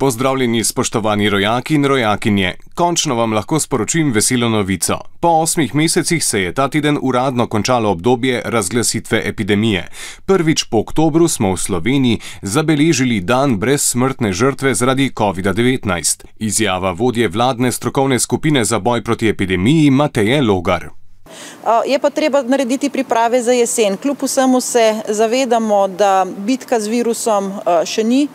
Pozdravljeni, spoštovani rojaki in rojakinje. Končno vam lahko sporočim veselo novico. Po osmih mesecih se je ta teden uradno končalo obdobje razglasitve epidemije. Prvič po oktobru smo v Sloveniji zabeležili dan brez smrtne žrtve zaradi COVID-19. Izjava vodje vladne strokovne skupine za boj proti epidemiji Mateje Logar. Je pa treba narediti priprave za jesen. Kljub vsemu se zavedamo, da bitka z virusom še ni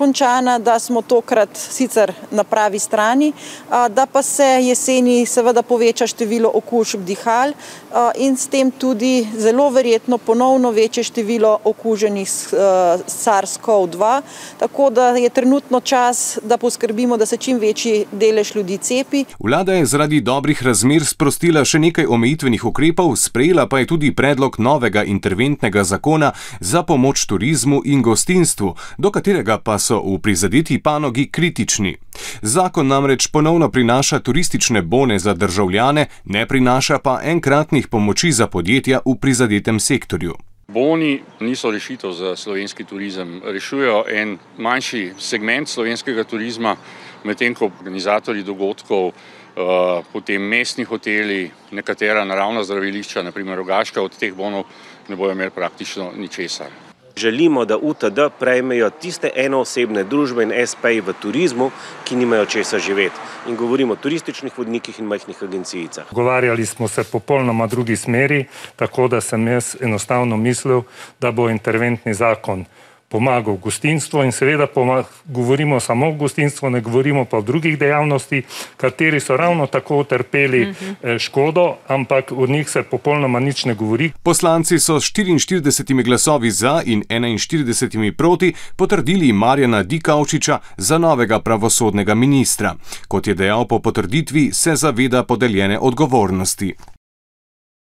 končana, da smo tokrat sicer na pravi strani, da pa se jeseni seveda poveča število okužb dihal in s tem tudi zelo verjetno ponovno večje število okuženih s SARS-CoV-2, tako da je trenutno čas, da poskrbimo, da se čim večji delež ljudi cepi. Vlada je zaradi dobrih razmer sprostila še nekaj omejitvenih ukrepov, sprejela pa je tudi predlog novega interventnega zakona za pomoč turizmu in gostinstvu, do katerega pa so so v prizadeti panogi kritični. Zakon namreč ponovno prinaša turistične bone za državljane, ne prinaša pa enkratnih pomoči za podjetja v prizadetem sektorju. Boni niso rešitev za slovenski turizem, rešujejo en manjši segment slovenskega turizma, medtem ko organizatorji dogodkov, eh, potem mestni hoteli, nekatera naravna zdravilišča, naprimer Rogaška, od teh bonov ne bojo imeli praktično ničesar. Želimo, da UTD prejmejo tiste enoosebne družbe in SP-ji v turizmu, ki nimajo česa živeti. In govorimo o turističnih vodnikih in majhnih agencijicah. Govarjali smo se popolnoma drugi smeri, tako da sem jaz enostavno mislil, da bo interventni zakon pomagal gostinstvu in seveda govorimo samo o gostinstvu, ne govorimo pa o drugih dejavnosti, kateri so ravno tako utrpeli uh -huh. Eh, škodo, ampak od njih se popolnoma nič ne govori. Poslanci so s 44 glasovi za in 41 proti potrdili Marjana Dikaučiča za novega pravosodnega ministra. Kot je dejal po potrditvi, se zaveda podeljene odgovornosti.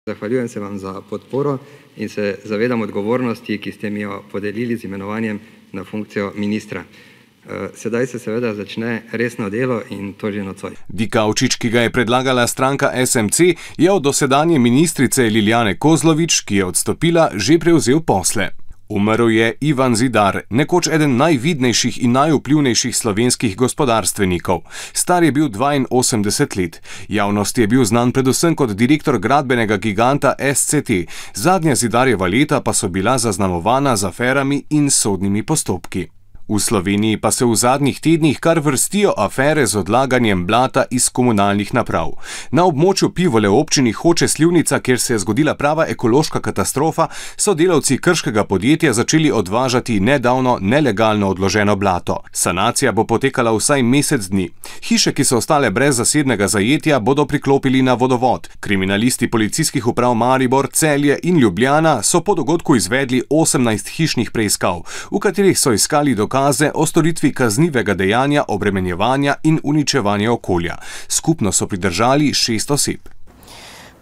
Zahvaljujem se vam za podporo in se zavedam odgovornosti, ki ste mi jo podelili z imenovanjem na funkcijo ministra. Eh, sedaj se seveda začne resno delo in to že nocoj. Dikaučič, ki ga je predlagala stranka SMC, je od dosedanje ministrice Liljane Kozlovič, ki je odstopila, že prevzel posle. Umrl je Ivan Zidar, nekoč eden najvidnejših in najvplivnejših slovenskih gospodarstvenikov. Star je bil 82 let. Javnost je bil znan predvsem kot direktor gradbenega giganta SCT, zadnja Zidarjeva leta pa so bila zaznamovana z aferami in sodnimi postopki. V Sloveniji pa se v zadnjih tednih kar vrstijo afere z odlaganjem blata iz komunalnih naprav. Na območju pivole občini Hoče Slivnica, kjer se je zgodila prava ekološka katastrofa, so delavci krškega podjetja začeli odvažati nedavno nelegalno odloženo blato. Sanacija bo potekala vsaj mesec dni. Hiše, ki so ostale brez zasednega zajetja, bodo priklopili na vodovod. Kriminalisti policijskih uprav Maribor, Celje in Ljubljana so po dogodku izvedli 18 hišnih preiskav, v katerih so iskali dokaz dokaze o storitvi kaznivega dejanja obremenjevanja in uničevanja okolja. Skupno so pridržali šest oseb.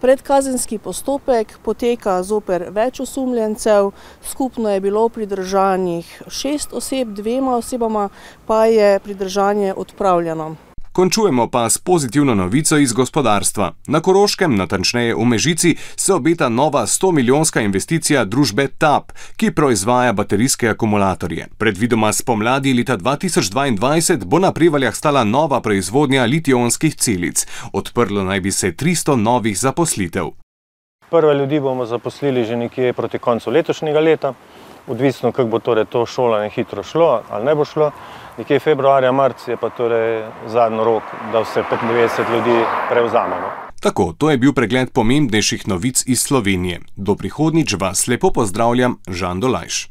Predkazenski postopek poteka zoper več osumljencev, skupno je bilo pridržanih šest oseb, dvema osebama pa je pridržanje odpravljeno. Končujemo pa s pozitivno novico iz gospodarstva. Na Koroškem, natančneje v Mežici, se obeta nova 100-milijonska investicija družbe TAP, ki proizvaja baterijske akumulatorje. Predvidoma spomladi leta 2022 bo na privaljah stala nova proizvodnja litijonskih celic. Odprlo naj bi se 300 novih zaposlitev. Prve ljudi bomo zaposlili že nekje proti koncu letošnjega leta, odvisno, kako bo torej to šolanje hitro šlo ali ne bo šlo nekje februarja, marca je pa torej zadnji rok, da vse 95 ljudi prevzamemo. Tako, to je bil pregled pomembnejših novic iz Slovenije. Do prihodnjič vas lepo pozdravljam, Žan Dolajš.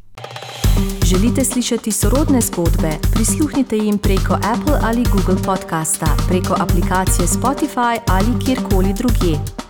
Želite slišati sorodne zgodbe? Prisluhnite jim preko Apple ali Google podcasta, preko aplikacije Spotify ali kjerkoli drugje.